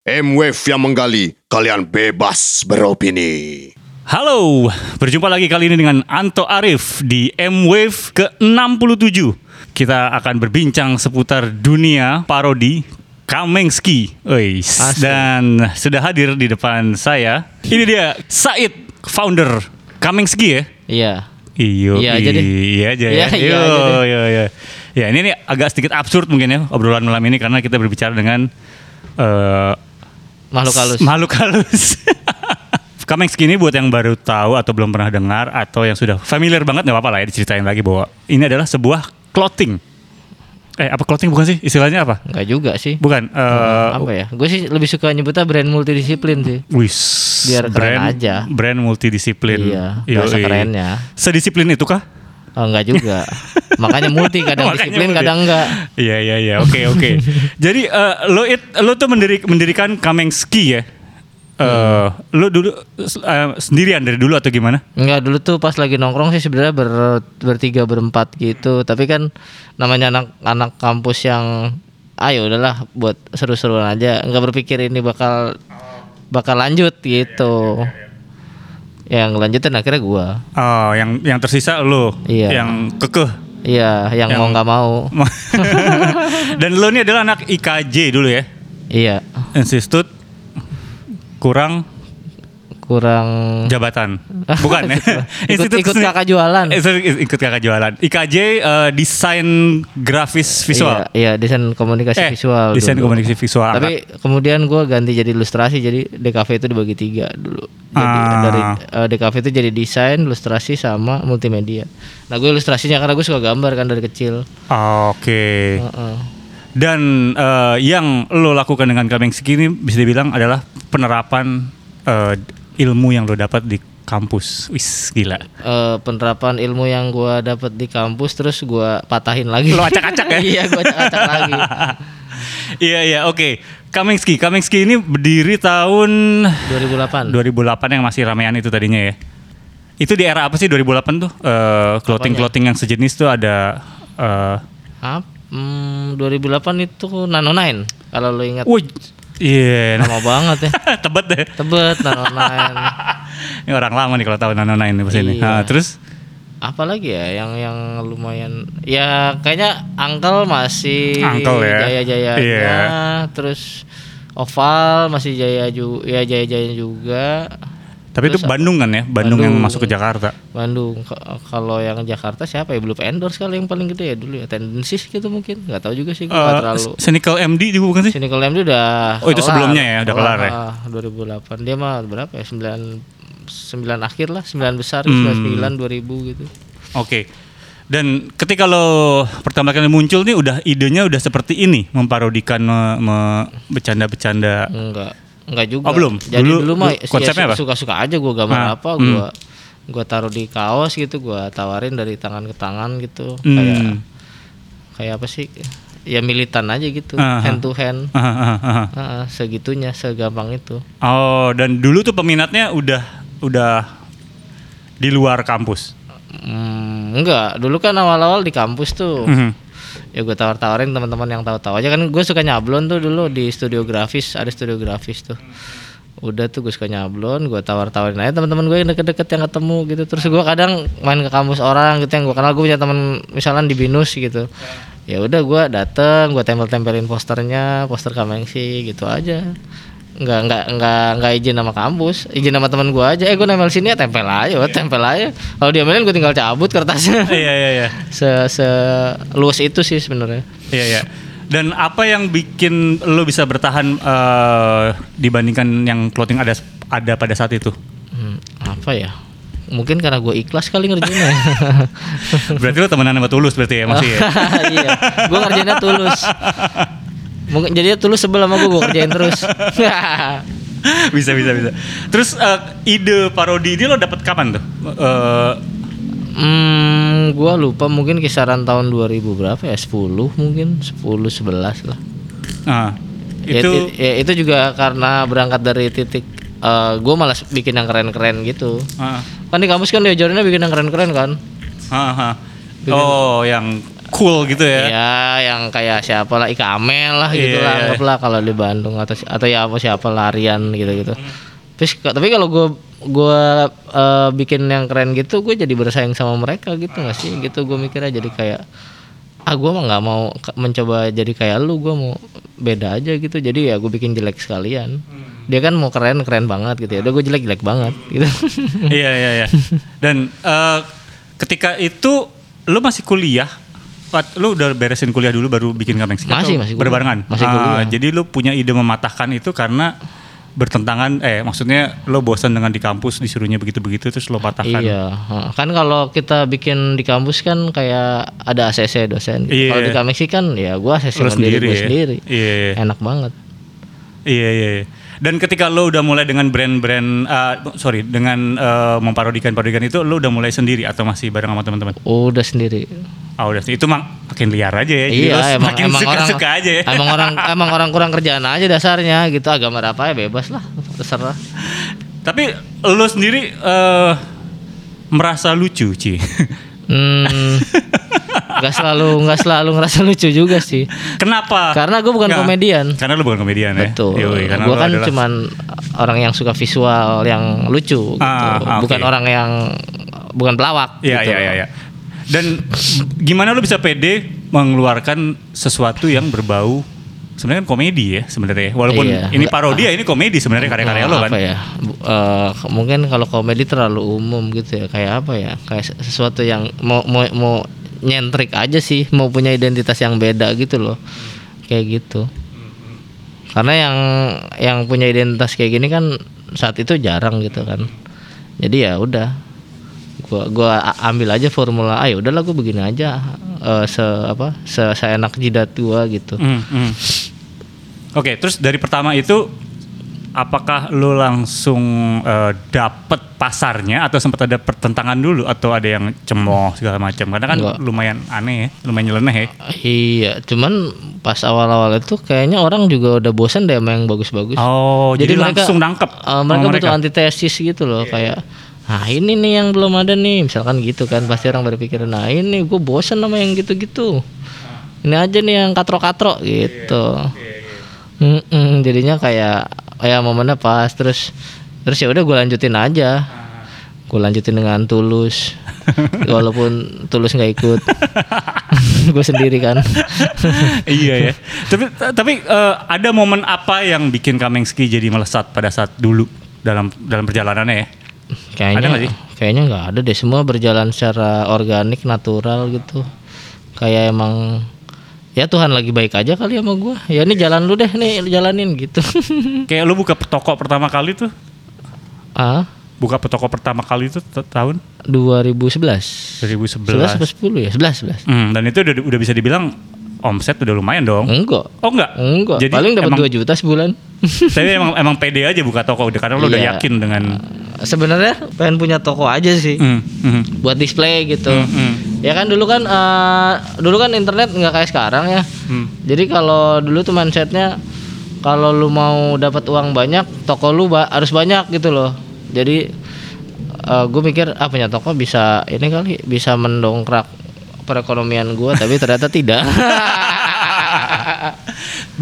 M-Wave yang menggali, kalian bebas beropini. Halo, berjumpa lagi kali ini dengan Anto Arif di M-Wave ke-67. Kita akan berbincang seputar dunia parodi Kamengski. Asik. Dan sudah hadir di depan saya. Ini dia Said, founder Kamengski ya. Iya. Iyo, Iya aja deh. Iya aja ya. Iya, iya yo. Ya ini nih agak sedikit absurd mungkin ya obrolan malam ini karena kita berbicara dengan eh, Makhluk halus. Makhluk halus. Kamengski ini buat yang baru tahu atau belum pernah dengar atau yang sudah familiar banget nggak apa-apa lah ya diceritain lagi bahwa ini adalah sebuah clothing. Eh apa clothing bukan sih? Istilahnya apa? Enggak juga sih. Bukan. eh apa ya? Gue sih lebih suka nyebutnya brand multidisiplin sih. Wis. Biar keren brand, aja. Brand multidisiplin. Iya, bahasa kerennya. Sedisiplin itu kah? Oh, enggak juga. Makanya multi kadang Makanya disiplin, multi. kadang enggak. Iya iya iya. Oke oke. Jadi eh, lo it lo tuh mendiri, mendirikan Kamengski ya. Eh Hmm. lo dulu eh, sendirian dari dulu atau gimana? Enggak, dulu tuh pas lagi nongkrong sih sebenarnya ber, bertiga berempat gitu. Tapi kan namanya anak-anak kampus yang ayo udahlah buat seru-seruan aja. Enggak berpikir ini bakal bakal lanjut gitu. Yang lanjutin akhirnya gua. Oh, yang yang tersisa lo, Iya. yang kekeh. Iya, yang, Yang- mau nggak mau. Dan lo ini adalah anak IKJ dulu ya, Iya, Institut kurang kurang jabatan, bukan ya? ikut ikut kakak jualan. Ikut kakak jualan. IKJ eh, desain grafis visual. Iya, iya, desain komunikasi Eh, visual. desain dulu. komunikasi visual. Tapi kemudian gua ganti jadi ilustrasi, jadi DKV itu dibagi tiga dulu. Jadi Ah. dari eh, DKV itu jadi desain, ilustrasi sama multimedia. Nah, gue ilustrasinya karena gue suka gambar kan dari kecil. Oke. Heeh. Dan eh, yang lo lakukan dengan Kamengski ini bisa dibilang adalah penerapan eh, ilmu yang lo dapat di kampus. Wis gila. Eh, penerapan ilmu yang gua dapat di kampus terus gua patahin lagi. Lo acak-acak ya? iya, gua acak-acak lagi. Iya iya oke. Kamengski, Kamengski ini berdiri tahun 2008. 2008 yang masih ramean itu tadinya ya. Itu di era apa sih 2008 tuh? Eh clothing clothing yang sejenis tuh ada. eh Ap, hmm, 2008 itu Nano Nine kalau lo ingat. Wih, iya. Lama banget ya. Tebet deh. Tebet Nano Nine. Ini orang lama nih kalau tahu Nano Nine di sini. Iya. Nah, terus Apa lagi ya yang yang lumayan ya kayaknya Angkel masih Uncle ya. jaya-jayanya. Iya. Terus Oval masih jaya juga ya jaya-jaya juga. Tapi itu Bandung kan ya? Bandung, yang Bandung. masuk ke Jakarta. Bandung kalau yang Jakarta siapa ya belum endorse kali yang paling gede ya dulu ya tendensis gitu mungkin nggak tahu juga sih gue Eh, terlalu Cynical MD juga bukan sih? Cynical MD udah Oh, itu sebelumnya ya, udah kelar ya? Ah, 2008 dia mah berapa ya 9 9 akhir lah 9 besar Hmm. 99 2000 gitu Oke. Dan ketika lo pertama kali muncul nih udah idenya udah seperti ini memparodikan me- me- bercanda-bercanda. enggak enggak juga Oh, belum? jadi Dulu- dulu, mah dulu konsepnya apa? suka suka aja gue gambar Ah, apa hmm. gue gue taruh di kaos gitu gue tawarin dari tangan ke tangan gitu Hmm. kayak kayak apa sih ya militan aja gitu Ah, ah. hand to hand Ah, ah, ah, ah. Ah, segitunya segampang itu Oh, dan dulu tuh peminatnya udah udah di luar kampus. Hmm, enggak, dulu kan awal-awal di kampus tuh. Mhm. Ya gue tawar-tawarin teman-teman yang tahu-tahu aja kan gue suka nyablon tuh dulu di studio grafis, ada studio grafis tuh. Udah tuh gue suka nyablon, gue tawar-tawarin aja teman-teman gue yang deket-deket yang ketemu gitu. Terus gue kadang main ke kampus orang gitu yang gue kenal gue punya teman misalnya di binus gitu. Ya udah gue dateng, gue tempel-tempelin posternya, poster Kamengsi gitu aja. Nggak nggak nggak nggak izin sama kampus, izin sama teman gue aja. Eh gue nempel sini ya tempel aja, wah, tempel aja. Kalau diamelin gue tinggal cabut kertasnya. Iya iya iya. se se luas itu sih sebenarnya. Iya iya. Dan apa yang bikin lo bisa bertahan eh, dibandingkan yang clothing ada ada pada saat itu? Hmm, apa ya? Mungkin karena gue ikhlas kali ngerjainnya. Berarti lo temenan sama Tulus berarti ya masih ya? iya, gue ngerjainnya tulus. Mungkin jadinya tulus sebel sama gue, gue kerjain terus. bisa bisa bisa. Terus eh, ide parodi ini lo dapet kapan tuh? Eh, hmm, gue lupa mungkin kisaran tahun 2000 berapa ya? 10 mungkin, 10 11 lah. ah, Ya, itu ti- ya, itu juga karena berangkat dari titik gue malas bikin yang keren-keren gitu. ah, Kan di kampus kan diajarinnya bikin yang keren-keren kan. ah, ah. Oh, yang cool gitu ya. Ya, yang kayak siapa lah Ika Amel lah Iya, gitu lah iya. anggaplah kalau di Bandung atau atau ya apa siapa larian gitu-gitu. Terus ka- tapi kalau gue gua eh, bikin yang keren gitu, gue jadi bersaing sama mereka gitu nggak sih? Gitu gue mikirnya jadi kayak ah gue mah nggak mau mencoba jadi kayak lu, gue mau beda aja gitu. Jadi ya gue bikin jelek sekalian. Dia kan mau keren keren banget gitu ya. Udah gue jelek jelek banget gitu. Iya iya iya. Dan eh, ketika itu lu masih kuliah, Pat, lu udah beresin kuliah dulu baru bikin kameng Skin Masih, masih berbarengan. Masih Ah, kuliah. jadi lu punya ide mematahkan itu karena bertentangan eh maksudnya lo bosan dengan di kampus disuruhnya begitu-begitu terus lo patahkan. Iya, heeh. kan kalau kita bikin di kampus kan kayak ada ACC dosen. Gitu. Iya. Kalau di Kameksi kan ya gua ACC sendiri, sendiri ya? sendiri. Iya, iya. Enak banget. Iya iya. Dan ketika lo udah mulai dengan brand-brand, uh, sorry, dengan uh, memparodikan-parodikan itu, lo udah mulai sendiri atau masih bareng sama teman-teman? Udah sendiri. Ah udah sih, itu mah makin liar aja ya. Jadi iya, lo emang semakin emang orang suka-suka aja ya. Emang orang emang orang kurang kerjaan aja dasarnya gitu. Agama apa ya bebas lah, terserah. Tapi lo sendiri eh, merasa lucu, Ci. Hmm, nggak selalu nggak selalu ngerasa lucu juga sih. Kenapa? Karena gue bukan Nggak, komedian. Karena lo bukan komedian ya. Betul. Yoi, karena Gue kan adalah- cuman orang yang suka visual yang lucu gitu. Ah, ah, bukan orang yang bukan pelawak Iya gitu. iya iya. iya. Dan gimana lo bisa pede mengeluarkan sesuatu yang berbau sebenarnya kan komedi ya sebenarnya. Walaupun Iya. ini parodi ya ini komedi sebenarnya karya-karya lo kan. apa ya bu- eh, mungkin kalau komedi terlalu umum gitu ya kayak apa ya kayak se- sesuatu yang mau mau mau nyentrik aja sih mau punya identitas yang beda gitu loh. Kayak gitu. Karena yang yang punya identitas kayak gini kan saat itu jarang gitu kan. Jadi ya udah gua gua ambil aja formula ah ya udahlah gua begini aja eh, se apa se seenak jidat gua gitu. Hmm, hmm. Oke, terus dari pertama itu apakah lo langsung eh, dapet pasarnya atau sempat ada pertentangan dulu atau ada yang cemooh segala macam? Karena kan Enggak. lumayan aneh ya, lumayan nyeleneh ya. Iya, cuman pas awal-awal itu kayaknya orang juga udah bosan deh sama yang bagus-bagus. Oh, jadi, mereka- langsung nangkep. eh, mereka butuh antitesis gitu loh, kayak Nah ini nih yang belum ada nih, misalkan gitu kan pasti orang berpikir, nah ini gue bosan sama yang gitu-gitu. Ini aja nih yang katro-katro gitu. Mm-mm, jadinya kayak ya momennya pas terus terus ya udah gue lanjutin aja. Gue lanjutin dengan tulus, walaupun tulus nggak ikut. gue sendiri kan. iya ya. Tapi tapi eh, ada momen apa yang bikin Kamengski jadi melesat pada saat dulu dalam dalam perjalanannya ya? Kayaknya Ada nggak sih? Kayaknya nggak ada deh. Semua berjalan secara organik, natural gitu. Kayak emang ya Tuhan lagi baik aja kali sama gua. Ya ini jalan lu deh nih, lu jalanin gitu. Kayak lu buka toko pertama kali tuh, ah, buka toko pertama kali itu tahun 2011. 2011. 11 apa 10 ya? 11, 11. Hmm, dan itu udah udah bisa dibilang omset udah lumayan dong. Enggak. Oh enggak? Enggak. Jadi Paling dapat emang- 2 juta sebulan. Tapi emang emang pede aja buka toko udah karena lo udah Iya. yakin dengan Sebenarnya pengen punya toko aja sih. Hmm, hmm, Buat display gitu. hmm, hmm, Ya kan dulu kan eh, dulu kan internet nggak kayak sekarang ya. hmm. Jadi kalau dulu tuh mindsetnya kalau lu mau dapat uang banyak, toko lu ba- harus banyak gitu loh. Jadi gue mikir ah punya toko bisa ini kali bisa mendongkrak perekonomian gue, tapi ternyata tidak.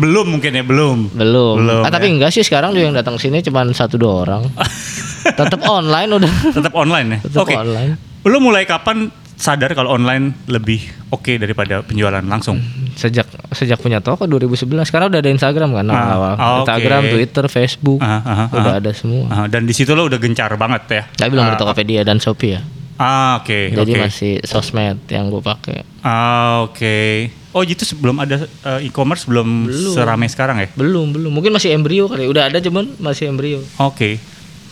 belum mungkin ya belum. Belum. Belum, ah, tapi ya. enggak sih sekarang juga yang datang sini cuma satu dua orang. Tetap online udah. Tetap online ya. Oke. online. Lo mulai kapan sadar kalau online lebih oke daripada penjualan langsung? Sejak sejak punya toko 2011 karena udah ada Instagram kan Ah, awal. ah, oke. Instagram, Twitter, Facebook. Ah, ah, ah, udah ah. ada semua. Ah, dan di situ lo udah gencar banget ya. Tapi belum Ah, ada Tokopedia dan Shopee ya. Ah, oke. Jadi oke. masih sosmed yang gue pakai. Ah, oke. Oh, gitu sebelum ada eh, e-commerce belum, Belum. seramai sekarang ya? Belum, belum. Mungkin masih embrio kali. Udah ada cuman masih embrio. Oke.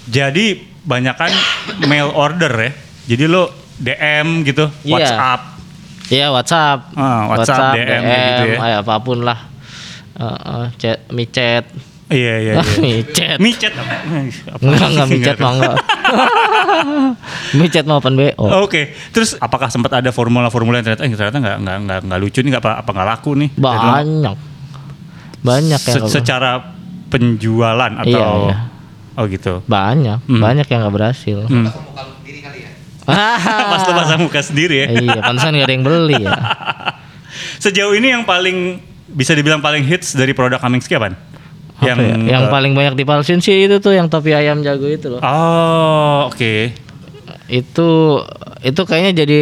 Jadi banyakan mail order ya. Jadi lo DM gitu, Iya. WhatsApp. Iya, WhatsApp. Ah, WhatsApp, DM, kayak gitu ya. kayak apa pun lah. Heeh, chat, micet. Iya, iya, iya. micet. Micet. Enggak, enggak micet mah enggak. micet mau open BO. Oke, terus apakah sempat ada formula-formula yang ternyata eh, ternyata nggak nggak nggak nggak lucu nih, nggak apa apa nggak laku nih? Banyak. Banyak yang Se- secara penjualan atau Iya, iya. oh gitu. banyak, Hmm. banyak yang nggak berhasil. Hmm. Pas lo pasang muka sendiri ya. iya, pantesan gak ada yang beli ya. Sejauh ini yang paling bisa dibilang paling hits dari produk Kaminsky apaan? Apa ya? yang eh, paling banyak dipalsuin sih itu tuh yang topi ayam jago itu loh. Oh, oke. Itu itu kayaknya jadi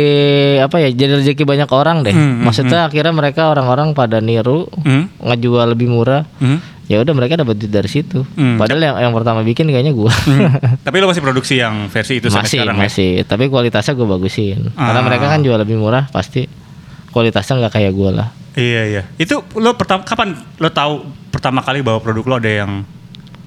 apa ya? Jadi rezeki banyak orang deh. Hmm, hmm, Maksudnya akhirnya mereka orang-orang pada niru Hmm? ngejual lebih murah. Hmm? Ya udah mereka dapat duit dari situ. Hmm. Padahal yang yang pertama bikin kayaknya gua. Tapi lo masih produksi yang versi itu masih sekarang ya? masih, tapi kualitasnya gue bagusin. Karena Ah. mereka kan jual lebih murah, pasti kualitasnya nggak kayak gue lah. Iya iya. Itu lo pertama kapan lo tahu pertama kali bahwa produk lo ada yang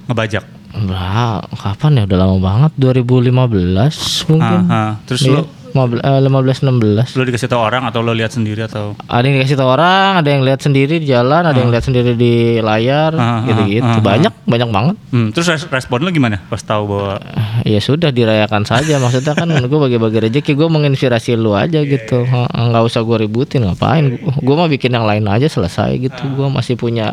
ngebajak? Wah, kapan ya? Udah lama banget. 2015 mungkin. Ah, ah. Terus Iya, lo 15, eh, 15 16. lo dikasih tahu orang atau lo lihat sendiri atau? Ada yang dikasih tahu orang, ada yang lihat sendiri di jalan, ada yang lihat sendiri di layar, Ah, ah, gitu-gitu. ah, ah. banyak, banyak banget. Hmm, terus res- respon lo gimana pas tahu bahwa Ya sudah dirayakan saja. Maksudnya kan gue bagi-bagi rezeki, gue menginspirasi lu aja gitu. Iya, Ha, Nggak usah gue ributin, ngapain? Gue mah bikin yang lain aja selesai gitu. Gue masih punya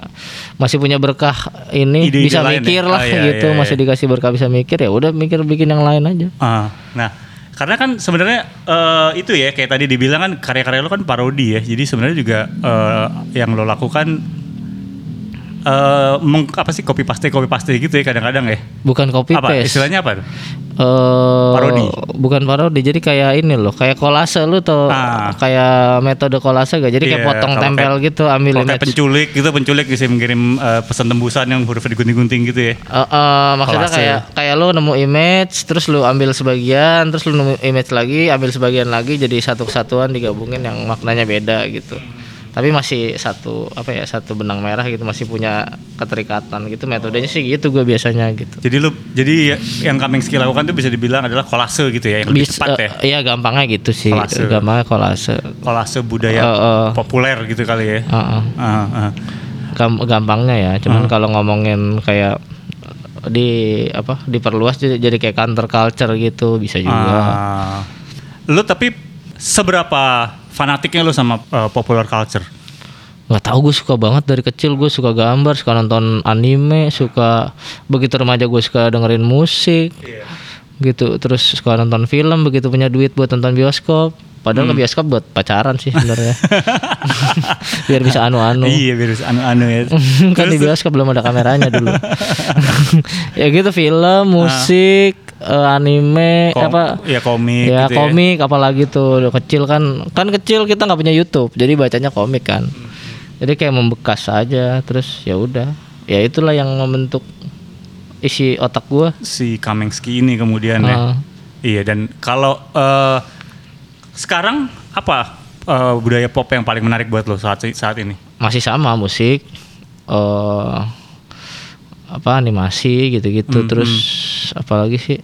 masih punya berkah ini Ide-ide bisa lain mikir ya? lah Ah, iya, gitu. iya, Masih iya. dikasih berkah bisa mikir ya udah mikir bikin yang lain aja. Ah, nah, karena kan sebenarnya eh, itu ya kayak tadi dibilang kan karya-karya lo kan parodi ya. Jadi sebenarnya juga eh, yang lo lakukan eh meng, apa sih copy paste copy paste gitu ya kadang-kadang ya. Bukan copy apa paste. istilahnya apa? Eh, Parodi? Bukan parodi, jadi kayak ini loh, kayak kolase lu tuh, Ah. kayak metode kolase gak? Jadi kayak Iya, potong tempel kayak- gitu, ambil Kalau kayak image. penculik gitu, penculik bisa mengirim eh, pesan tembusan yang hurufnya digunting-gunting gitu ya. Eh, eh, maksudnya Kolase. kayak kayak lu nemu image, terus lu ambil sebagian, terus lu nemu image lagi, ambil sebagian lagi, jadi satu kesatuan digabungin yang maknanya beda gitu. Tapi masih satu apa ya satu benang merah gitu, masih punya keterikatan gitu. Metodenya sih gitu gue biasanya gitu. Jadi lu jadi yang coming skill lakukan tuh bisa dibilang adalah kolase gitu ya, yang lebih Bis- tepat ya. eh, Iya gampangnya gitu sih, Kolase. gampangnya kolase. Kolase budaya Eh, eh. populer gitu kali ya. Heeh. Ah, ah. Gam- gampangnya ya cuman kalau ngomongin kayak di apa diperluas jadi, jadi kayak counter culture gitu bisa juga Ah. Lu tapi seberapa fanatiknya lu sama uh, popular culture? nggak tahu gue suka banget dari kecil. Gue suka gambar suka nonton anime suka begitu remaja gue suka dengerin musik gitu. Terus suka nonton film begitu punya duit buat nonton bioskop. Padahal ke bioskop buat pacaran sih sebenarnya. Biar bisa anu-anu. Iya, biar anu-anu ya. kan di bioskop belum ada kameranya dulu. ya gitu film, musik, eh, anime, Kom- apa? ya komik Ya gitu ya. komik, apalagi tuh kecil kan, kan kecil kita nggak punya YouTube, jadi bacanya komik kan. Jadi kayak membekas aja, terus ya udah, ya itulah yang membentuk isi otak gua. Si Kamengski ini kemudian ya. Ah. Iya, dan kalau eh, sekarang apa eh, budaya pop yang paling menarik buat lo saat saat ini? Masih sama musik, eh apa animasi gitu-gitu, terus apalagi sih?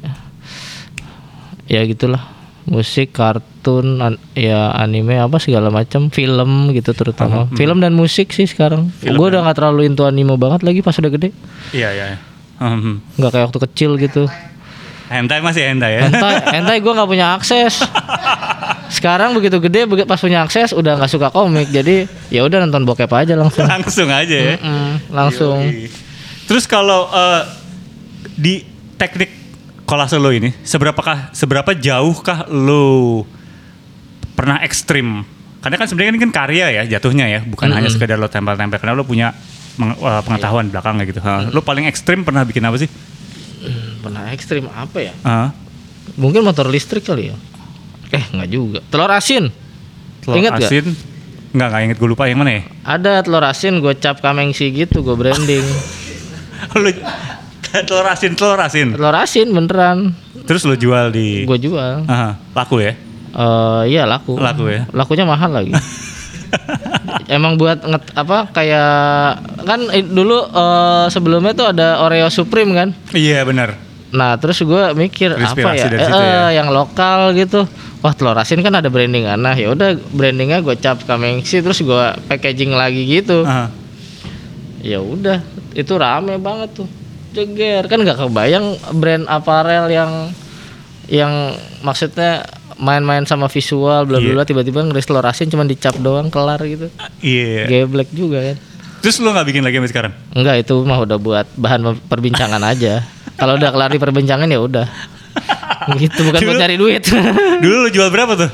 Ya gitulah musik, kartun, an- ya anime apa segala macam, film gitu terutama. Film dan musik sih sekarang. Gue udah nggak terlalu into anime banget lagi pas udah gede. Iya, iya. Hmm. Nggak kayak waktu kecil gitu. Hentai masih hentai ya. Hentai, hentai gue nggak punya akses. Sekarang begitu gede, begi- pas punya akses udah nggak suka komik, jadi ya udah nonton bokep aja langsung. langsung aja ya. Mm, langsung. Yoi. Terus kalau eh, di teknik kolase lo ini, seberapakah seberapa jauhkah lo pernah ekstrim? Karena kan sebenarnya ini kan karya ya jatuhnya ya, bukan hanya sekedar lo tempel-tempel. Karena lo punya meng- eh, pengetahuan belakangnya gitu. Ha, Lo paling ekstrim pernah bikin apa sih? Pernah ekstrim apa ya? Ah, Mungkin motor listrik kali ya? Eh nggak juga. Telur asin. telur Ingat asin? Nggak, nggak inget gue lupa yang mana ya? Ada telur asin gue cap kamengsi gitu gue branding. lo, telur asin, telur asin. telur asin beneran Terus lo jual di... gue jual. Aha, laku ya? Eh iya laku. Laku ya? Lakunya mahal lagi. Emang buat nget, apa kayak kan dulu eh, sebelumnya tuh ada Oreo Supreme kan. Iya benar. Nah terus gue mikir apa Terinspirasi ya, Eh, ya? yang lokal gitu. Wah telur asin kan ada branding nah ya udah brandingnya gue cap kamengsi terus gue packaging lagi gitu. Aha. Ya udah itu rame banget tuh jeger kan nggak kebayang brand aparel yang yang maksudnya main-main sama visual bla bla bla tiba-tiba ngeris telur asin cuma dicap doang kelar gitu. Iya. Geblek juga kan. Terus lo nggak bikin lagi sampai sekarang? Enggak itu mah udah buat bahan perbincangan aja. Kalau udah kelar di perbincangan ya udah. gitu bukan buat cari duit. Dulu lo jual berapa tuh?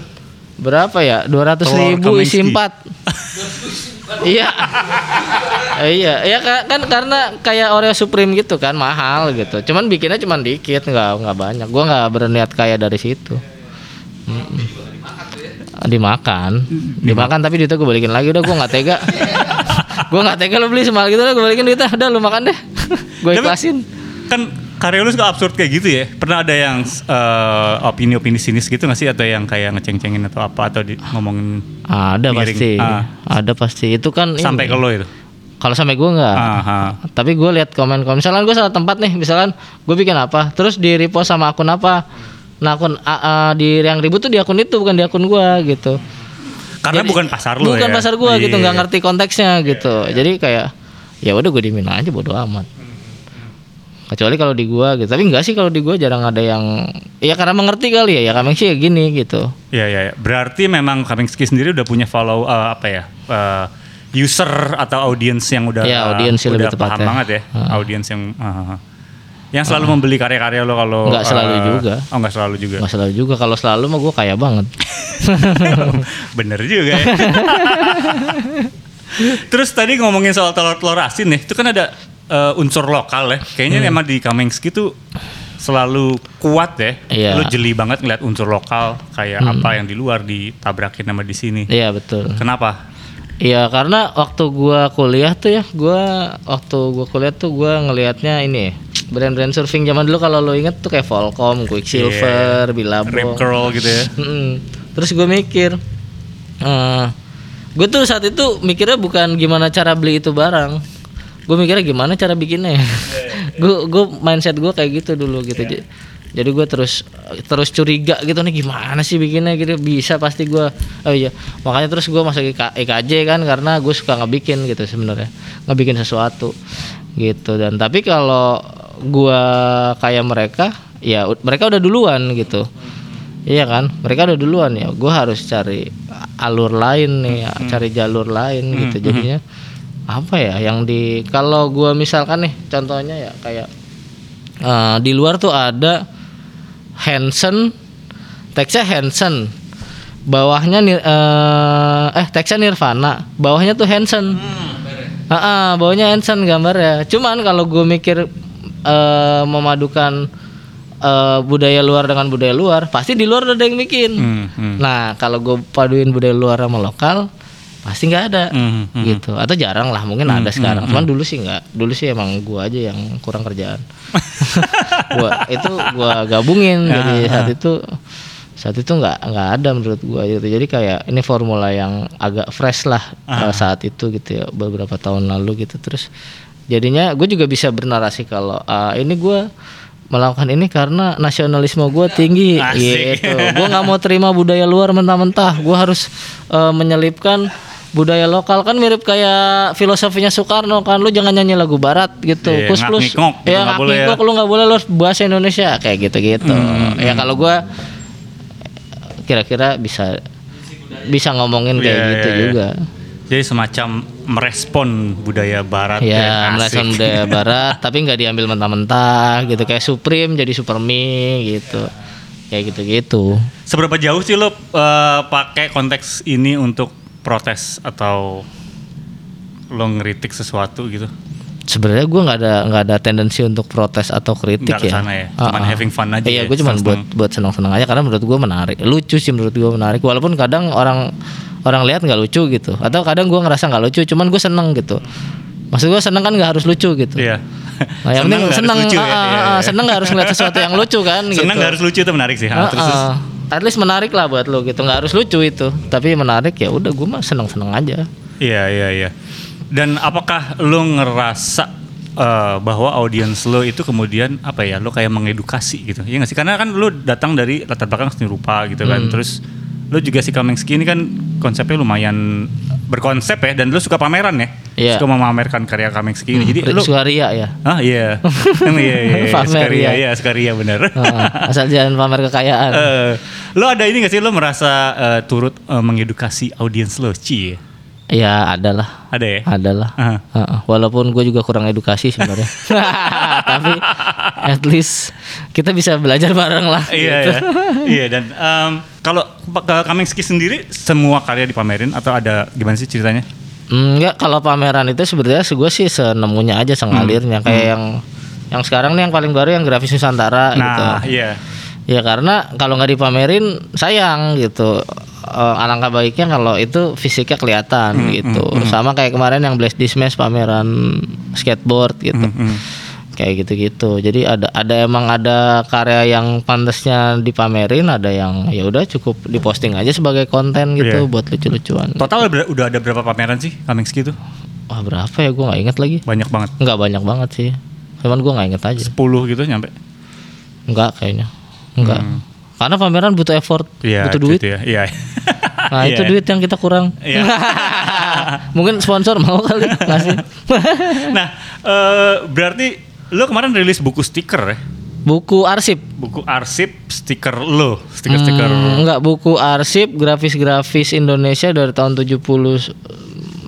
Berapa ya? 200 Telur ribu isi Kamensky. 4 Iya. Iya, iya ka- kan karena kayak Oreo Supreme gitu kan mahal gitu. Cuman bikinnya cuman dikit, nggak nggak banyak. Gua nggak berniat kaya dari situ. Dimakan, dimakan tapi duitnya gue balikin lagi udah gue nggak tega. gue nggak tega lo beli semahal gitu udah gue balikin duitnya udah lu makan deh. gue ikhlasin. Kan karya lu suka absurd kayak gitu ya. Pernah ada yang eh, opini-opini sinis gitu gak sih atau yang kayak ngeceng-cengin atau apa atau di, ngomongin Ada Miring. pasti, Ah. ada pasti. Itu kan sampai ini. ke lo itu. Kalau sampai gue nggak. Tapi gue lihat komen komen. Misalkan gue salah tempat nih, misalkan gue bikin apa, terus di repost sama akun apa. Nah akun a- a, di yang ribut tuh di akun itu bukan di akun gue gitu. Karena Jadi, bukan pasar lo Bukan ya. pasar gue gitu, Iya. nggak ngerti konteksnya gitu. Jadi kayak ya udah gue dimin aja bodo amat. Kecuali kalau di gua gitu. Tapi enggak sih kalau di gua jarang ada yang ya karena mengerti kali ya. Ya kami sih ya gini gitu. Iya iya. iya. Berarti memang Kaminsky sendiri udah punya follow eh, apa ya? eh, user atau audiens yang udah Iya, audiens sih udah lebih paham tepatnya. banget ya. Audiens yang ah, ah. yang selalu membeli karya-karya lo kalau Nggak selalu eh, juga. Oh, enggak selalu juga. Nggak selalu juga. Kalau selalu mah gua kaya banget. Bener juga ya. Terus tadi ngomongin soal telur-telur asin nih, itu kan ada eh, unsur lokal ya. Kayaknya Hmm. emang di Kaminsky tuh selalu kuat ya. Iya. Hmm. Lu jeli banget ngeliat unsur lokal kayak apa yang di luar ditabrakin sama di sini. Iya betul. Kenapa? Iya karena waktu gua kuliah tuh ya, gua waktu gua kuliah tuh gua ngelihatnya ini brand-brand surfing zaman dulu kalau lo inget tuh kayak Volcom, Quicksilver, Billabong. Rip curl gitu ya. Mm-mm. Terus gue mikir, gue tuh saat itu mikirnya bukan gimana cara beli itu barang, gue mikirnya gimana cara bikinnya. Gue gue mindset gue kayak gitu dulu gitu. J- Jadi gue terus terus curiga gitu nih gimana sih bikinnya? Gitu bisa pasti gue oh iya. Makanya terus gue masuk IK, IKJ kan karena gue suka ngebikin gitu sebenarnya. Ngebikin sesuatu gitu. Dan tapi kalau gue kayak mereka ya mereka udah duluan gitu. Iya kan, mereka udah duluan ya. Gue harus cari alur lain nih, ya, cari jalur lain gitu. Jadinya apa ya? Yang di kalau gue misalkan nih, contohnya ya kayak eh, di luar tuh ada Hansen, teksnya Hansen, bawahnya nir, eh, eh teksnya Nirvana, bawahnya tuh Hansen. Ah, ah, bawahnya Hansen gambarnya. Cuman kalau gue mikir eh, memadukan eh, budaya luar dengan budaya luar, pasti di luar udah ada yang bikin. Hmm, hmm. Nah, kalau gue paduin budaya luar sama lokal, pasti nggak ada, Hmm, hmm. gitu. Atau jarang lah, mungkin ada sekarang. Cuman dulu sih nggak. Dulu sih emang gue aja yang kurang kerjaan. gua itu gua gabungin. Jadi saat itu saat itu nggak nggak ada menurut gua gitu. Jadi kayak ini formula yang agak fresh lah uh, saat itu gitu ya beberapa tahun lalu gitu. Terus jadinya gue juga bisa bernarasi kalau ah, ini gua melakukan ini karena nasionalisme gue tinggi Asik. gitu. Gue nggak mau terima budaya luar mentah-mentah. Gue harus eh, menyelipkan budaya lokal kan mirip kayak filosofinya Soekarno kan lu jangan nyanyi lagu barat gitu. Iya, kus plus ngak-ngikok gitu, ya nggak boleh ya. lu nggak boleh lu harus bahasa Indonesia kayak gitu gitu ya kalau gue kira-kira bisa bisa ngomongin kayak Iya, gitu iya, iya. juga. Jadi semacam merespon budaya barat ya merespon budaya barat tapi nggak diambil mentah-mentah gitu. Kayak Supreme jadi Super Mie gitu. Kayak gitu-gitu. Seberapa jauh sih lo eh, pakai konteks ini untuk protes atau lo ngeritik sesuatu gitu? sebenarnya gue nggak ada nggak ada tendensi untuk protes atau kritik ya. ke sana ya? Cuman ah. having fun aja Iya, ya, gue cuma buat buat senang-senang aja karena menurut gue menarik. Lucu sih menurut gue menarik. Walaupun kadang orang orang lihat nggak lucu gitu. Atau kadang gue ngerasa nggak lucu, cuman gue seneng gitu. Maksud gue seneng kan nggak harus lucu gitu. Iya. Nah, yang penting seneng, lucu ya? ah, iya. seneng nggak harus ngeliat sesuatu yang lucu kan gitu. Senang nggak harus lucu itu menarik sih. Terus, terus. At least menarik lah buat lo gitu. Nggak harus lucu itu, tapi menarik ya udah gue mah seneng-seneng aja. Iya iya iya. Dan apakah lo ngerasa eh, bahwa audiens lo itu kemudian apa ya lo kayak mengedukasi gitu? Iya nggak sih? Karena kan lo datang dari latar belakang seni rupa gitu kan. Hmm. Terus lo juga si Kaminsky ini kan konsepnya lumayan berkonsep ya dan lo suka pameran ya. Iya. Suka memamerkan karya Kaminsky ini. Jadi lo Suaria ya. Ah iya. iya iya iya. Skaria ya. iya, Skaria benar. Ah, asal jangan pamer kekayaan. Eh, lo ada ini gak sih lo merasa eh, turut eh, mengedukasi audiens lo? Cie. Ya adalah. Ada ya? Adalah. Aha. Heeh, walaupun gue juga kurang edukasi sebenarnya. Tapi at least kita bisa belajar bareng lah. Iya gitu. ya. Iya dan em, kalau ke Kaminsky sendiri semua karya dipamerin atau ada gimana sih ceritanya? Enggak, kalau pameran itu sebenarnya gue sih senemunya aja sengalirnya kayak yang yang sekarang nih yang paling baru yang grafis Nusantara gitu. Nah, iya. Ya karena kalau nggak dipamerin sayang gitu. Eh, alangkah baiknya kalau itu fisiknya kelihatan gitu. Sama kayak kemarin yang Blast Dismiss pameran skateboard gitu. Kayak gitu-gitu. Jadi ada ada emang ada karya yang pantasnya dipamerin, ada yang ya udah cukup diposting aja sebagai konten gitu Iya. buat lucu-lucuan. Total udah, udah ada berapa pameran sih Kamengski itu? Wah berapa ya gue nggak inget lagi. Banyak banget. Nggak banyak banget sih. Cuman gue nggak inget aja. 10 gitu nyampe. Nggak kayaknya. Nggak. Karena pameran butuh effort, Iya, butuh duit. gitu ya. Iya. Nah itu Iya. duit yang kita kurang. Iya. Mungkin sponsor mau kali ngasih. Nah, eh, berarti lo kemarin rilis buku stiker ya? buku arsip. Buku arsip stiker lo, stiker-stiker. Hmm, enggak buku arsip grafis-grafis Indonesia dari tahun 70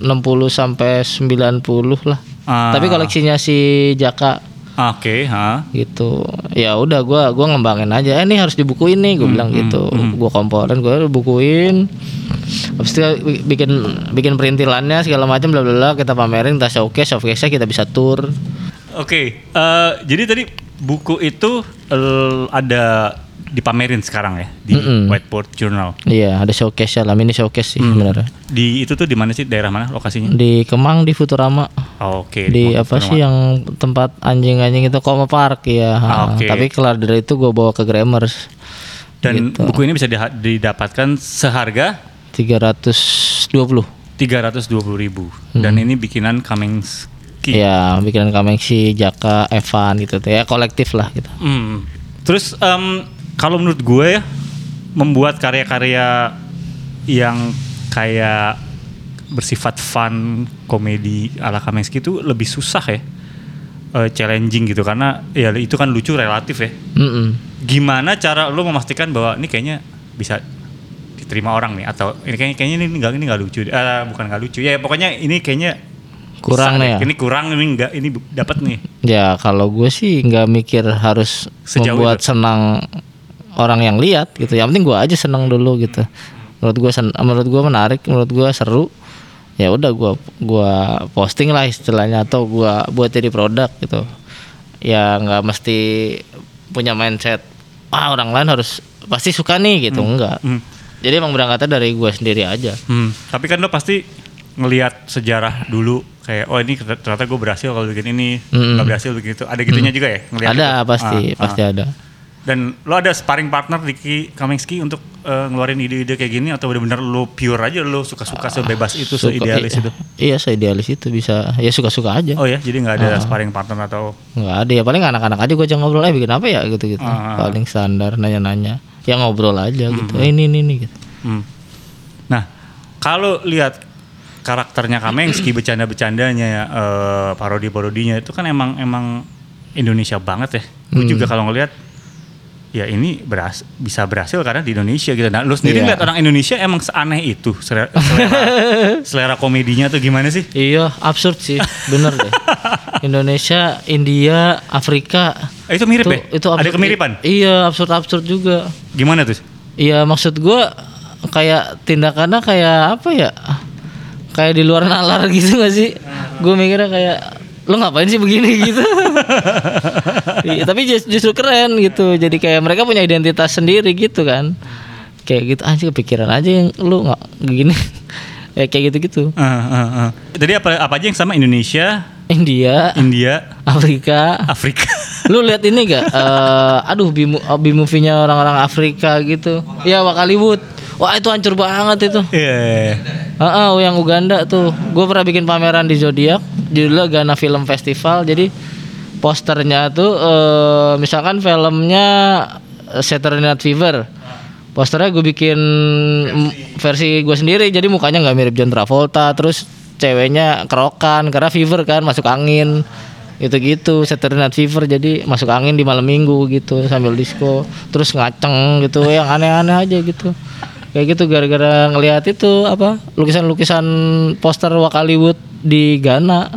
60 sampai 90 lah. Ah. Tapi koleksinya si Jaka Oke, ha. gitu. Ya udah gua gua ngembangin aja. Eh ini harus dibukuin nih, gue bilang gitu. Gua komponen, gua bukuin. Habis itu bi- bikin bikin perintilannya segala macam bla bla bla kita pamerin, kita showcase, showcase kita bisa tour. Oke, eh, jadi tadi buku itu eh, ada dipamerin sekarang ya di Mm-mm. Whiteboard Journal. Iya, ada showcase ya, lah mini showcase sih sebenarnya. Di itu tuh di mana sih daerah mana lokasinya? Di Kemang di Futurama. Oh, Oke. di Kemang apa Futurama. sih yang tempat anjing-anjing itu Koma Park ya. Ah, oke. Tapi kelar dari itu gue bawa ke Grammars Dan gitu. buku ini bisa didapatkan seharga 320. 320.000 ribu. Dan ini bikinan Kamengski. Ya, bikinan Kamengsi, Jaka, Evan gitu tuh ya kolektif lah gitu. Hmm. Terus em, kalau menurut gue ya membuat karya-karya yang kayak bersifat fun komedi ala Kamengski itu lebih susah ya Eh, challenging gitu. Karena ya itu kan lucu relatif ya. Mm-mm. gimana cara lo memastikan bahwa ini kayaknya bisa diterima orang nih? Atau ini kayaknya kayaknya ini nggak ini nggak lucu. Eh, bukan nggak lucu. Ya pokoknya ini kayaknya Kurang nih ya? ini kurang ini nggak ini dapat nih. Ya kalau gue sih nggak mikir harus Sejauh membuat itu. senang orang yang lihat gitu. Yang penting gue aja senang dulu gitu. Menurut gue menurut gue menarik, menurut gue seru. Ya udah gue gua posting lah istilahnya atau gua buat jadi produk gitu. Ya nggak mesti punya mindset ah orang lain harus pasti suka nih gitu enggak. Hmm. Jadi emang berangkatnya dari gue sendiri aja. Hmm, tapi kan lo pasti ngelihat sejarah dulu kayak oh ini ternyata gue berhasil kalau bikin ini Mm-mm. nggak berhasil begitu ada gitunya juga ya ada itu? pasti, Ah, pasti ah. ada. Dan lo ada sparring partner di Ki Kamengski untuk eh, ngeluarin ide-ide kayak gini? Atau benar-benar lo pure aja lo suka-suka sebebas itu Suka- seidealis i- itu? Iya, seidealis itu bisa. Ya suka-suka aja. oh ya? Jadi nggak ada Ah. sparring partner atau? Nggak ada. Ya paling anak-anak aja gue aja ngobrol eh bikin apa ya? Gitu gitu Ah. paling standar nanya-nanya. Ya ngobrol aja gitu. Eh, ini ini ini gitu. Hmm. Nah, kalau lihat karakternya Kamengski, bercanda-bercandanya, eh, parodi-parodinya itu kan emang emang Indonesia banget ya. Gue Hmm. juga kalau ngelihat ya ini beras bisa berhasil karena di Indonesia gitu. Nah, lu sendiri Iya. lihat orang Indonesia emang seaneh itu selera, selera, selera komedinya tuh gimana sih? iya absurd sih bener deh Indonesia India Afrika Eh, itu mirip Tuh, ya? itu Ada absurd. kemiripan? iya absurd absurd juga Gimana tuh? iya maksud gue kayak tindakannya kayak apa ya kayak di luar nalar gitu gak sih gue mikirnya kayak lo ngapain sih begini? Gitu. Iya, tapi just- justru keren gitu. Jadi kayak mereka punya identitas sendiri gitu kan. Kayak gitu anjir kepikiran aja yang lu nggak gini ya kayak gitu gitu Eh, eh, eh. Jadi apa apa aja yang sama? Indonesia, India. India, Afrika. Afrika. lu lihat ini gak Eh, aduh bimu movie nya orang-orang Afrika gitu. Ya Wakaliwood wah itu hancur banget itu Iya. iya, iya. Heeh, yang Uganda tuh. Gue pernah bikin pameran di Zodiac, judulnya Ghana Film Festival. Jadi posternya tuh eh, misalkan filmnya eh, Saturday Night Fever. Posternya gue bikin mm, versi gue sendiri, jadi mukanya nggak mirip John Travolta. Terus ceweknya kerokan karena fever kan, masuk angin. Itu gitu Saturday Night Fever jadi masuk angin di malam minggu gitu sambil disco terus ngaceng gitu yang aneh-aneh aja gitu kayak gitu gara-gara ngelihat itu apa lukisan-lukisan poster Wakaliwood di Ghana.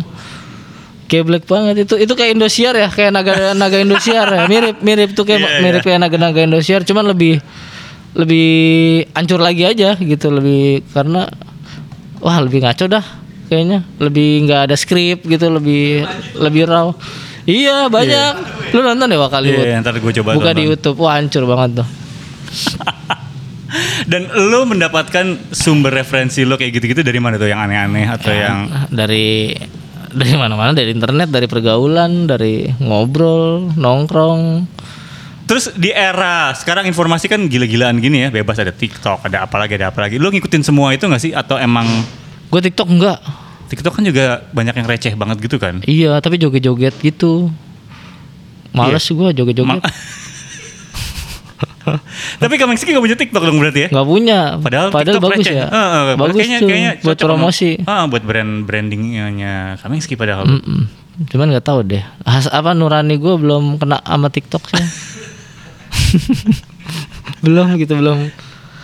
Kayak black banget. Itu itu kayak Indosiar ya kayak naga naga Indosiar ya. Mirip mirip tuh kayak Iya, mirip kayak naga naga Indosiar cuman lebih lebih hancur lagi aja gitu lebih karena wah lebih ngaco dah kayaknya. Lebih nggak ada skrip gitu lebih lebih raw. Iya banyak. Lu nonton deh Wakaliwood Iya, ntar gue coba buka di tonton. YouTube. Wah hancur banget tuh Dan lo mendapatkan sumber referensi lo kayak gitu-gitu dari mana tuh? Yang aneh-aneh atau yang dari dari mana-mana. Dari internet dari pergaulan dari ngobrol nongkrong. Terus di era sekarang informasi kan gila-gilaan gini ya, bebas ada TikTok, ada apa lagi, ada apa lagi. Lo ngikutin semua itu gak sih? Atau emang gue TikTok enggak TikTok kan juga banyak yang receh banget gitu kan? iya tapi joget-joget gitu. Males gue joget-joget Tapi Kameng Ski gak punya TikTok dong berarti ya? nggak punya. Padahal, padahal TikTok bagus receh. ya. Heeh, bagus kayaknya, tuh kayaknya buat promosi. Ah, buat brand brandingnya Kameng Ski padahal. Mm-mm. cuman nggak tahu deh. Has, apa nurani gue belum kena sama TikTok sih. Belum gitu belum.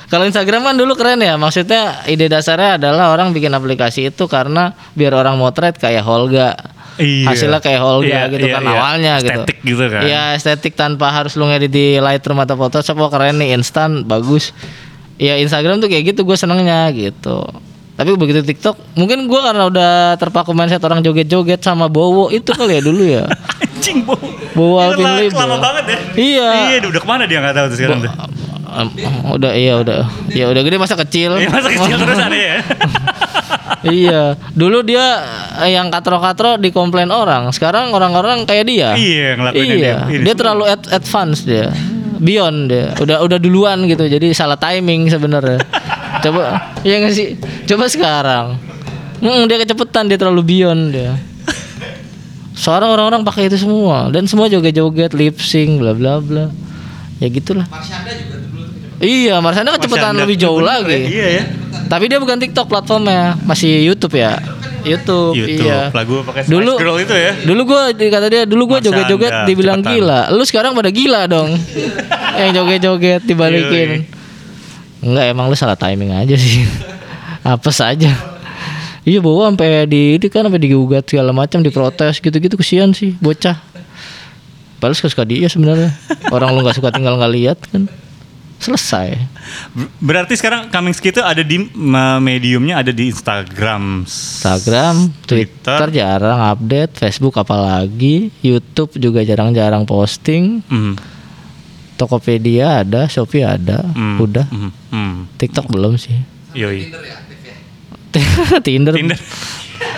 Kalau Instagram kan dulu keren ya. Maksudnya ide dasarnya adalah orang bikin aplikasi itu karena biar orang motret kayak Holga Iya. hasilnya kayak Holga Iya, gitu iya, kan iya. awalnya gitu Estetik gitu kan. iya estetik tanpa harus lu ngedit di Lightroom atau Photoshop wah keren nih instan bagus ya Instagram tuh kayak gitu gue senengnya gitu tapi begitu TikTok mungkin gue karena udah terpaku mindset orang joget-joget sama Bowo itu kali ya dulu ya Anjing. Bowo Gila, Alvin Lee Lama bro. banget ya. Iya. Iya, udah ke mana dia nggak tahu tuh sekarang tuh. Em, udah iya udah ya udah gede masa kecil Iya, masa kecil terus ada ya. Iya. Dulu dia eh, yang katro-katro dikomplain orang. Sekarang orang-orang kayak dia. Iya, ngelakuin iya. dia- ini dia terlalu ad- advance dia. Beyond dia. Udah udah duluan gitu. Jadi salah timing sebenarnya. Coba iya nggak sih? Coba sekarang. Hmm, dia kecepetan. Dia terlalu beyond dia. Sekarang orang-orang pakai itu semua. Dan semua joget-joget lip sync bla bla bla ya gitulah Iya, Marsyanda kecepatan lebih jauh Bener lagi. ya, Iya ya. Tapi dia bukan TikTok platformnya, masih YouTube ya. YouTube, YouTube. iya. Lagu pakai Dulu Girl itu ya. Dulu gua kata dia, dulu gua joget-joget dibilang cepetan. gila. Lu sekarang pada gila dong. Yang joget-joget dibalikin. Enggak, emang lu salah timing aja sih. Apa saja. Iya bawa sampai di ini kan sampai digugat segala macam diprotes gitu-gitu kesian sih bocah. Padahal suka-suka dia sebenarnya. Orang lu nggak suka tinggal nggak lihat kan. Selesai. Ber- Berarti sekarang Coming itu ada di mediumnya ada di Instagram. Instagram, Twitter, Twitter. jarang update, Facebook apalagi, YouTube juga jarang-jarang posting, Hmm. Tokopedia ada, Shopee ada, Hmm. udah. Hmm. Hmm. TikTok belum sih. Yoi. Tinder. Tinder.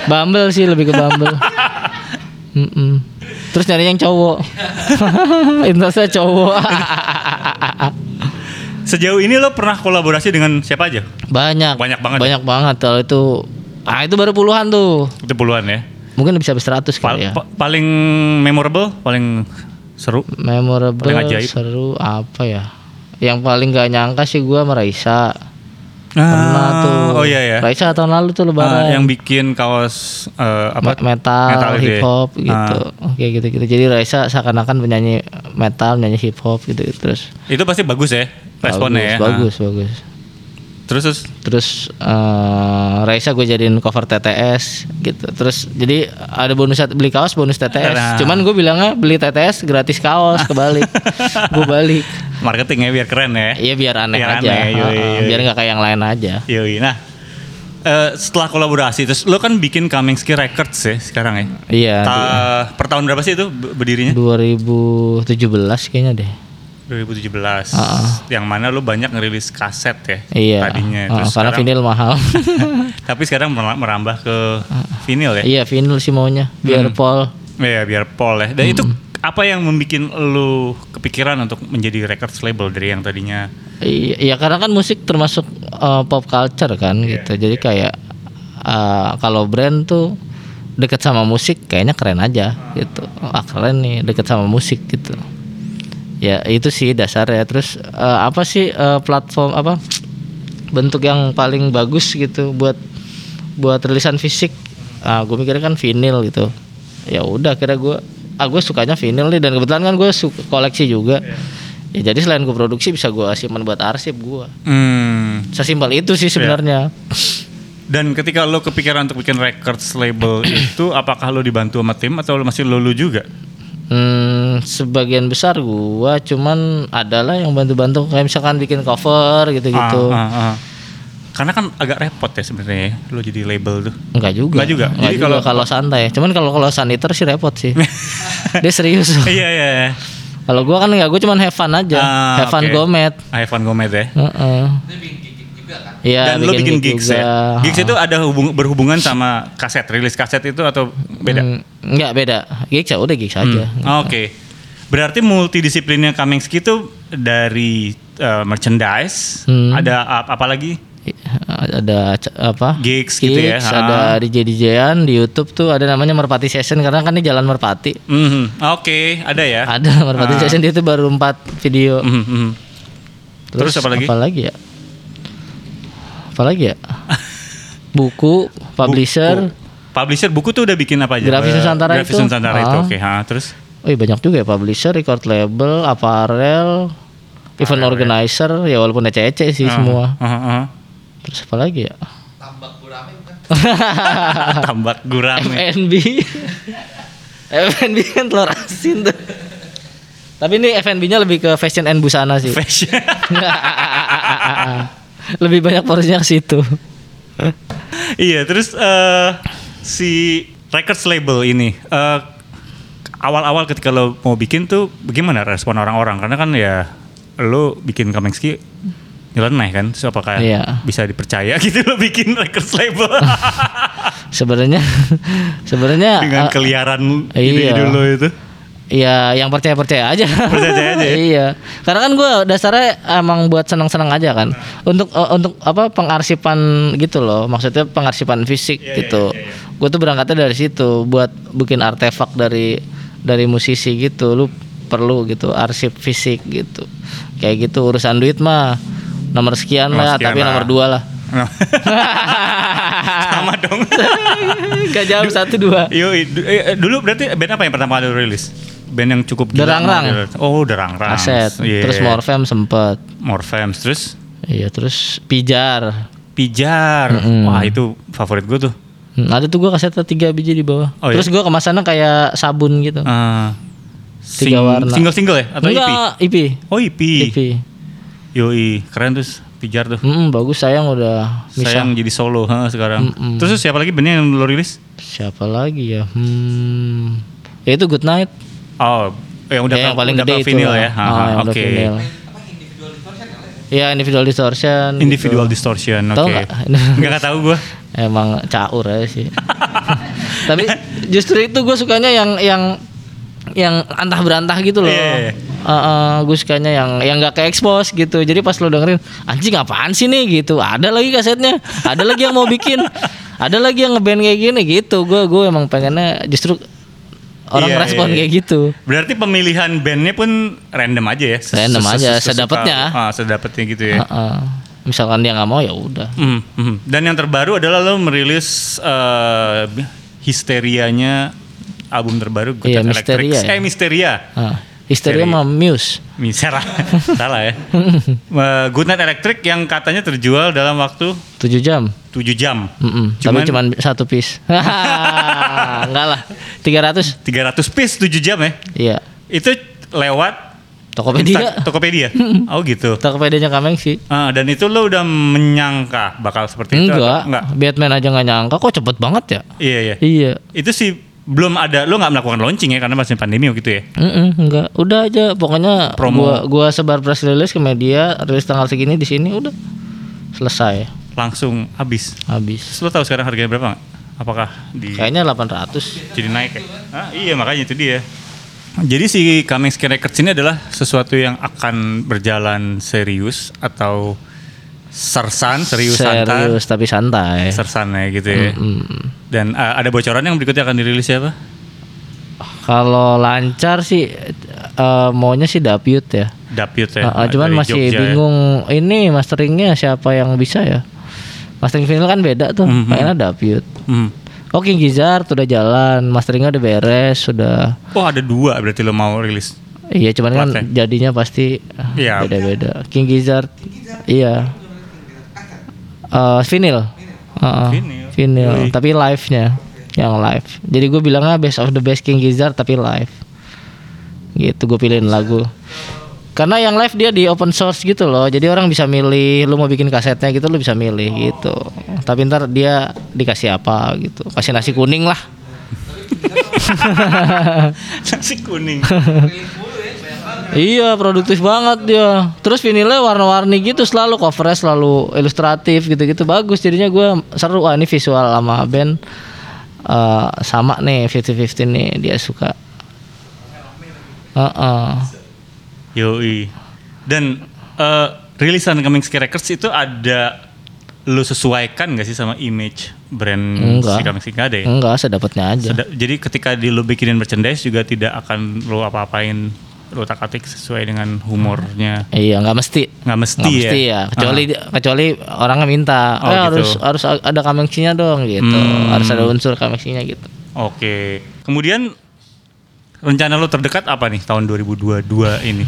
Bumble sih lebih ke Bumble. Mm-mm. Terus nyari yang cowok. Interestnya cowok. Sejauh ini lo pernah kolaborasi dengan siapa aja? banyak. Banyak banget ya? Banyak banget kalau itu. Ah itu baru puluhan tuh. Itu puluhan ya. Mungkin bisa sampai 100 Pa- kali ya. pa- paling memorable, paling seru. Memorable, Paling ajaib. seru apa ya? Yang paling gak nyangka sih gua sama Raisa. Pernah tuh. Oh iya ya. Raisa tahun lalu tuh lebaran. Ah, yang bikin kaos eh, apa? Me- metal, Metal gitu ya. hip hop gitu. Ah. Kayak gitu-gitu. Jadi Raisa seakan-akan penyanyi metal, penyanyi hip hop gitu, Terus Itu pasti bagus ya responnya ya. bagus, bagus, bagus. Terus terus Terus eh Raisa gue jadiin cover TTS gitu. Terus jadi ada bonus beli kaos bonus TTS. Nah. Cuman gue bilangnya beli TTS gratis kaos kebalik. gue balik. marketingnya biar keren ya. Iya biar aneh Biar aja. aneh, yoi. Biar nggak kayak yang lain aja. Yoi. Nah, eh, setelah kolaborasi terus lo kan bikin Coming Ski Records ya sekarang ya. Iya. Ta- per tahun berapa sih itu be- berdirinya? 2017 kayaknya deh. 2017. Ah, Yang mana lo banyak ngerilis kaset ya Iya. tadinya. Terus karena sekarang- vinil mahal. Tapi sekarang mer- merambah ke vinil ya. iya vinil sih maunya. Biar Hmm. Paul. Iya, biar Paul ya. Dan itu apa yang membuat lu kepikiran untuk menjadi records label dari yang tadinya Iya, iya, karena kan musik termasuk uh, pop culture kan Iya, gitu. Jadi kayak uh, kalau brand tuh deket sama musik kayaknya keren aja gitu. Ah keren nih deket sama musik gitu. Ya itu sih dasarnya. Terus uh, apa sih uh, platform apa bentuk yang paling bagus gitu buat buat rilisan fisik? Ah gue mikirnya kan vinil gitu. Ya udah kira gue ah gue sukanya vinil nih dan kebetulan kan gue suka koleksi juga. Ya jadi selain gue produksi bisa gue simpan buat arsip gue. hmm, Sesimpel itu sih sebenarnya. dan ketika lo kepikiran untuk bikin records label itu apakah lo dibantu sama tim atau lo masih lo lu juga Hmm, sebagian besar gua cuman adalah yang bantu-bantu kayak misalkan bikin cover gitu-gitu. Ah, ah, ah. Karena kan agak repot ya sebenarnya ya, lo jadi label tuh. Enggak juga. Enggak juga. Enggak Jadi juga kalau- kalau santai. Cuman kalau kalau saniter sih repot sih. Dia serius. iya iya. iya. kalau gua kan enggak, gua cuman have fun aja. Ah, have fun oke. gomet. Ah, Evan Gomez ya. Heeh. Iya, Dan lo bikin gigs juga. ya. Gigs itu ada hubung, berhubungan sama kaset, rilis kaset itu atau beda? Hmm, enggak beda. Gigs ya udah gigs aja. Hmm, Oke. Berarti multidisiplinnya Kamengski itu dari uh, merchandise, Hmm. ada ap- apa lagi? ada apa Gigs gitu ya, Gigs, ha. ada DJ DJan di YouTube tuh ada namanya Merpati Session karena kan ini jalan Merpati Mhm. Oke, ada ya. ada Merpati Ah. Session itu baru empat video Mhm, mhm. Terus apa lagi? apa lagi ya apa lagi ya buku publisher Buku. Publisher buku tuh udah bikin apa aja? Grafis Eh, Nusantara Grafis itu. Nusantara itu. Ah. Oke, ha, terus oh iya banyak juga ya publisher record label apparel event organizer ya walaupun ece-ece sih Ah, semua ah, ah. terus apa lagi ya tambak gurame. FNB FNB kan telur asin tuh tapi ini FNB-nya lebih ke fashion and busana sih Fashion. lebih banyak porsinya ke situ iya, terus eh si records label ini eh awal-awal ketika lo mau bikin tuh bagaimana respon orang-orang? Karena kan ya lo bikin Kamengski nyeleneh kan, so apakah Iya. bisa dipercaya gitu lo bikin records label sebenarnya sebenarnya dengan eh, keliaran iya. ide-ide lo itu? Ya yang percaya percaya aja. Percaya aja ya? iya. Karena kan gue dasarnya emang buat senang senang aja kan. Untuk eh, untuk apa pengarsipan gitu loh. Maksudnya pengarsipan fisik Iya, gitu. gue tuh berangkatnya dari situ buat bikin artefak dari dari musisi gitu. Lu perlu gitu arsip fisik gitu. Kayak gitu urusan duit mah nomor sekian Nomor lah sekian tapi lah. nomor dua lah. Sama dong. gak jauh satu dua. Yo, dulu berarti band apa yang pertama kali rilis? Band yang cukup gila Derangrang. banget. Oh, Derangrang. aset Iya. terus Morfem sempet Morfems terus iya terus pijar Pijar. Mm-mm. Wah, itu favorit gue tuh. Hmm, ada tuh gua kasetnya tiga biji di bawah. Oh, iya? Terus gua kemasannya kayak sabun gitu. Eh, Tiga warna. Single-single ya atau EP? Enggak, EP. Oh, EP. EP. Yoi, keren tuh Pijar tuh. Hmm, bagus sayang udah bisa. Sayang jadi solo ha, sekarang. Mm-mm. Terus siapa lagi bandnya yang lo rilis? Siapa lagi ya? Hmm. Ya itu Good Night. Oh, yang udah Ya, yang paling udah gede vinyl ya. Ah, yang udah Oke. vinyl. Iya, individual distortion. Individual gitu. distortion. Oke. Nggak? Enggak tahu gue. Emang caur aja sih. Tapi justru itu gue sukanya yang yang yang antah berantah gitu loh. Iya, iya. gue sukanya yang yang nggak ke expose gitu. Jadi pas lo dengerin anjing apaan sih nih gitu. Ada lagi kasetnya. Ada lagi yang mau bikin. Ada lagi yang ngeband kayak gini gitu. Gue gue emang pengennya justru orang Iya, respon iya, iya. kayak gitu. Berarti pemilihan bandnya pun random aja ya? Ses- Random ses- aja, sedapetnya. Ah, sedapetnya gitu ya. Heeh. Misalkan dia nggak mau ya udah. Mhm, mhm. Dan yang terbaru adalah lo merilis eh, histerianya album terbaru Good Iya, Electric. Misteria ya. Eh Misteria. Ah, Histeria sama Muse. Miserah. Salah ya. Eh, Good Night Electric yang katanya terjual dalam waktu 7 jam. 7 jam. Mm-mm, Cuman- tapi cuman satu piece. Enggak lah. 300. 300 piece 7 jam ya. Iya. Itu lewat Tokopedia. Insta- Tokopedia. oh gitu. Tokopedia-nya Kameng sih. Ah, dan itu lo udah menyangka bakal seperti itu? Enggak. atau- Enggak. Batman aja nggak nyangka kok cepet banget ya. Iya, iya. Iya. Itu sih belum ada lo nggak melakukan launching ya karena masih pandemi gitu ya. Mm-mm, enggak. Udah aja pokoknya Promo. gua gua sebar press release ke media, rilis tanggal segini di sini udah selesai Langsung habis. habis. Lo tahu sekarang harganya berapa nggak? Apakah di Kayaknya 800. jadi naik ya? Ah, iya makanya itu dia. Jadi si Coming Skin Records ini adalah sesuatu yang akan berjalan serius atau sersan, serius, santai, Serius tapi santai. sersan ya gitu ya. Mm. Dan uh, ada bocoran yang berikutnya akan dirilis siapa? Kalau lancar sih eh, maunya sih debut ya. Dapyut ya. Ah, cuman masih Jogja ya. bingung ini masteringnya siapa yang bisa ya. Mastering vinyl kan beda tuh, Mhm. pengennya debut. Hmm. Oh King Gizzard udah jalan, masteringnya udah beres, sudah. Oh ada dua berarti lo mau rilis. Iya cuman kan Platnya. jadinya pasti Iya. beda-beda. King Gizzard, iya. Eh vinyl, Heeh, Vinyl. vinyl. Tapi live-nya, yang live. Jadi gue bilangnya best of the best King Gizzard tapi live. Gitu gue pilihin lagu. Karena yang live dia di open source gitu loh. Jadi orang bisa milih lu mau bikin kasetnya gitu lu bisa milih gitu. Tapi ntar dia dikasih apa gitu. Kasih nasi kuning lah. Nasi kuning. Iya produktif banget dia. Terus vinilnya warna-warni gitu selalu covernya selalu ilustratif gitu-gitu bagus. Jadinya gue seru ah ini visual sama band eh, sama nih 50-50 nih dia suka. Heeh. Yoi. Dan eh, rilisan Coming Ski Records itu ada lu sesuaikan gak sih sama image brand Enggak. si Coming? Nggak ada ya? Enggak, sedapatnya aja. Seda- jadi ketika di lu bikinin merchandise juga tidak akan lu apa-apain lu tak atik sesuai dengan humornya. Iya, nggak mesti. Nggak mesti Nggak ya? mesti ya. Kecuali kecuali orangnya minta, Oh, "Eh, gitu. harus harus ada kamengsinya dong gitu. Hmm. Harus ada unsur kamengsinya gitu. Oke. Kemudian rencana lu terdekat apa nih tahun 2022 ini?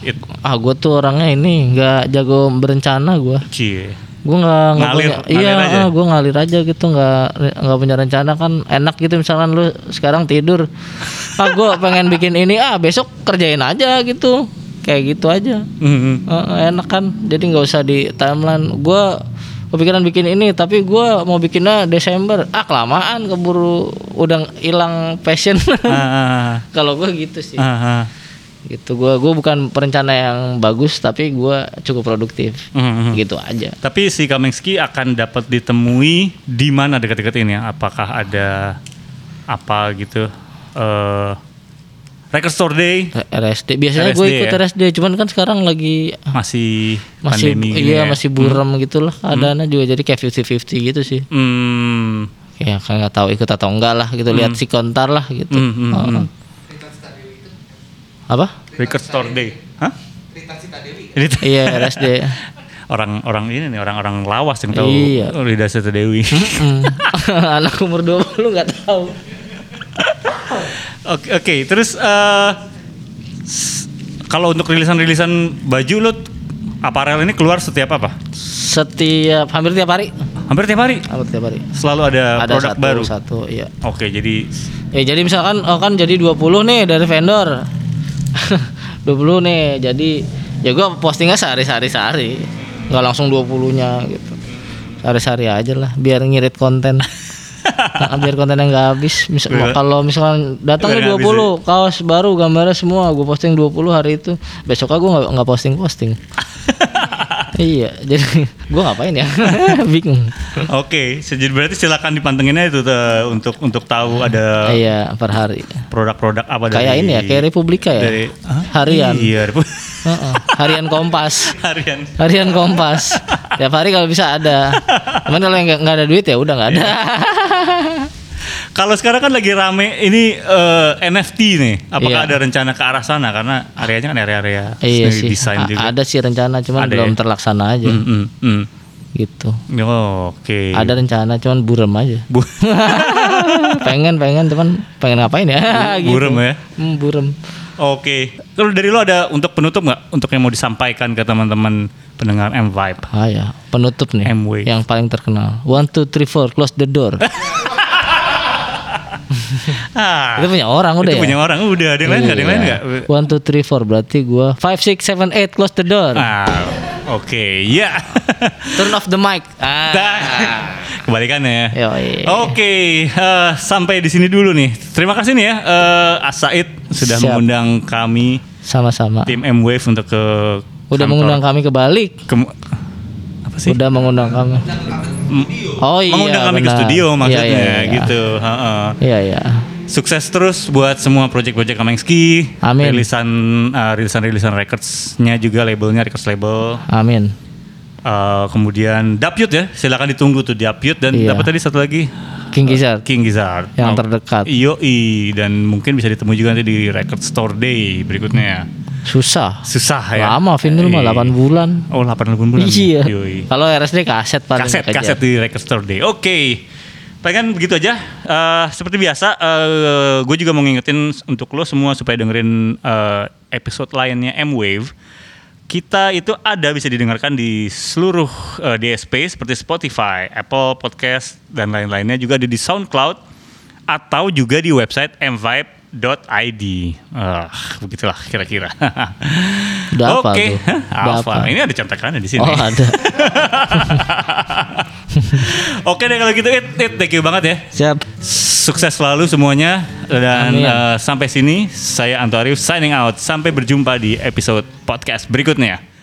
It, Ah, gue tuh orangnya ini nggak jago berencana gue. cie. Gue nggak Ngalir- punya, ngalir iya, aja? gue ngalir aja gitu, nggak nggak punya rencana kan enak gitu misalkan lu sekarang tidur, ah gue pengen bikin ini, ah besok kerjain aja gitu, kayak gitu aja, Mhm. Eh, enak kan, jadi nggak usah di timeline. Gue kepikiran bikin ini, tapi gue mau bikinnya Desember, ah kelamaan keburu udah hilang passion. Ah, Kalau gue gitu sih, ah, ah. Gitu gue gue bukan perencana yang bagus, tapi gue cukup produktif, Mhm. gitu aja. Tapi si Kamengski akan dapat ditemui di mana dekat-dekat ini ya? Apakah ada apa gitu? eh Record Store Day RSD biasanya gue ikut ya? RSD cuman kan sekarang lagi masih, masih pandemi iya ya? masih buram gitu lah keadaannya juga jadi kayak 50-50 gitu sih Hmm, ya kan nggak tahu ikut atau enggak lah gitu lihat si kontar lah gitu hmm, hmm, Oh. hmm. Apa Record Store Day. Hah? Rita iya RSD Orang-orang ini nih, orang-orang lawas yang tahu Iya. Rida Seta Dewi. Anak umur 20 nggak tahu Oke, oke. Terus eh s- kalau untuk rilisan-rilisan baju lo aparel ini keluar setiap apa? setiap hampir tiap hari Hampir tiap hari. hampir tiap hari Selalu ada, ada produk satu baru. satu iya Oke, jadi Ya jadi misalkan oh kan jadi 20 nih dari vendor. 20 nih. Jadi ya gua postingnya sehari-hari sehari. nggak langsung 20-nya gitu. Sehari-hari aja lah biar ngirit konten. Nah, biar kontennya nggak habis. Misal Biar- kalau misalkan datang biar nih nggak habis 20 kaos baru gambarnya semua gue posting 20 hari itu. Besoknya gue nggak nggak posting posting. iya, jadi gue ngapain ya? Bingung. Oke, jadi berarti silakan dipantenginnya itu tuh, untuk untuk tahu ada Iya, per hari. produk-produk apa dari Kayak ini ya, kayak Republika ya. dari Hah? Harian. Iya, Repu- Heeh, harian Kompas. harian. Harian Kompas. Tiap hari kalau bisa ada. Cuman kalau yang nggak nggak ada duit ya udah nggak ada. Kalau sekarang kan lagi rame ini eh, NFT nih. Apakah Iya. ada rencana ke arah sana karena areanya kan area-area iya sih. desain juga. Ada sih rencana cuman Ada belum ya? terlaksana aja Hmm, hmm, hmm. gitu. Oh, Oke. Ada rencana cuman burem aja. Bu- pengen pengen cuman pengen ngapain ya? gitu. Burem ya? Hmm, burem. Oke. Kalau dari lo ada untuk penutup nggak? Untuk yang mau disampaikan ke teman-teman pendengar M Vibe? Ah ya, penutup nih. M-Wave. Yang paling terkenal. One two three four close the door. Ah, Itu punya orang udah itu ya. punya orang. Udah, ada yang lain nggak? Ada yang lain nggak? Iya. One two three four berarti gua five six seven eight close the door. Ah, oke. Ya. Turn off the mic. Ah. Kebalikannya. Yoi. Oke, eh, sampai di sini dulu nih. Terima kasih nih ya, eh Asaid sudah Siap. mengundang kami Sama-sama. tim M Wave untuk ke Udah kantor. mengundang kami ke balik. Ke- apa sih? Udah mengundang kami. M- Oh iya. mengundang kami ke benar. studio maksudnya Iya, iya, iya. gitu. Heeh. Iya iya. Sukses terus buat semua project-project Kamengski. Amin. Rilisan eh, rilisan-rilisan records-nya juga labelnya records label. Amin. Eh, kemudian Dapyut ya, silakan ditunggu tuh Dapyut dan Iya. apa tadi satu lagi King Gizzard. King Gizzard Yang Oh, terdekat. Yoi dan mungkin bisa ditemui juga nanti di Record Store Day berikutnya. Susah. Susah ya. Lama vinyl mah Iya. 8 bulan. Oh 8 bulan. Iya. Kalau RSD kaset paling Kaset kaset di Record Store Day. Oke. Pengen begitu aja. Eh, seperti biasa, gue juga mau ngingetin untuk lo semua supaya dengerin eh, episode lainnya M Wave. Kita itu ada bisa didengarkan di seluruh eh, DSP seperti Spotify, Apple Podcast dan lain-lainnya juga ada di SoundCloud atau juga di website mvibe .id. Ah, begitulah kira-kira. Udah Oke, hafal. hafal. Ini ada contekannya di sini. Oh ada. Oke deh kalau gitu, It, It, thank you banget ya. Siap. Sukses selalu semuanya dan Amin. eh, sampai sini saya Anto Arif signing out. Sampai berjumpa di episode podcast berikutnya.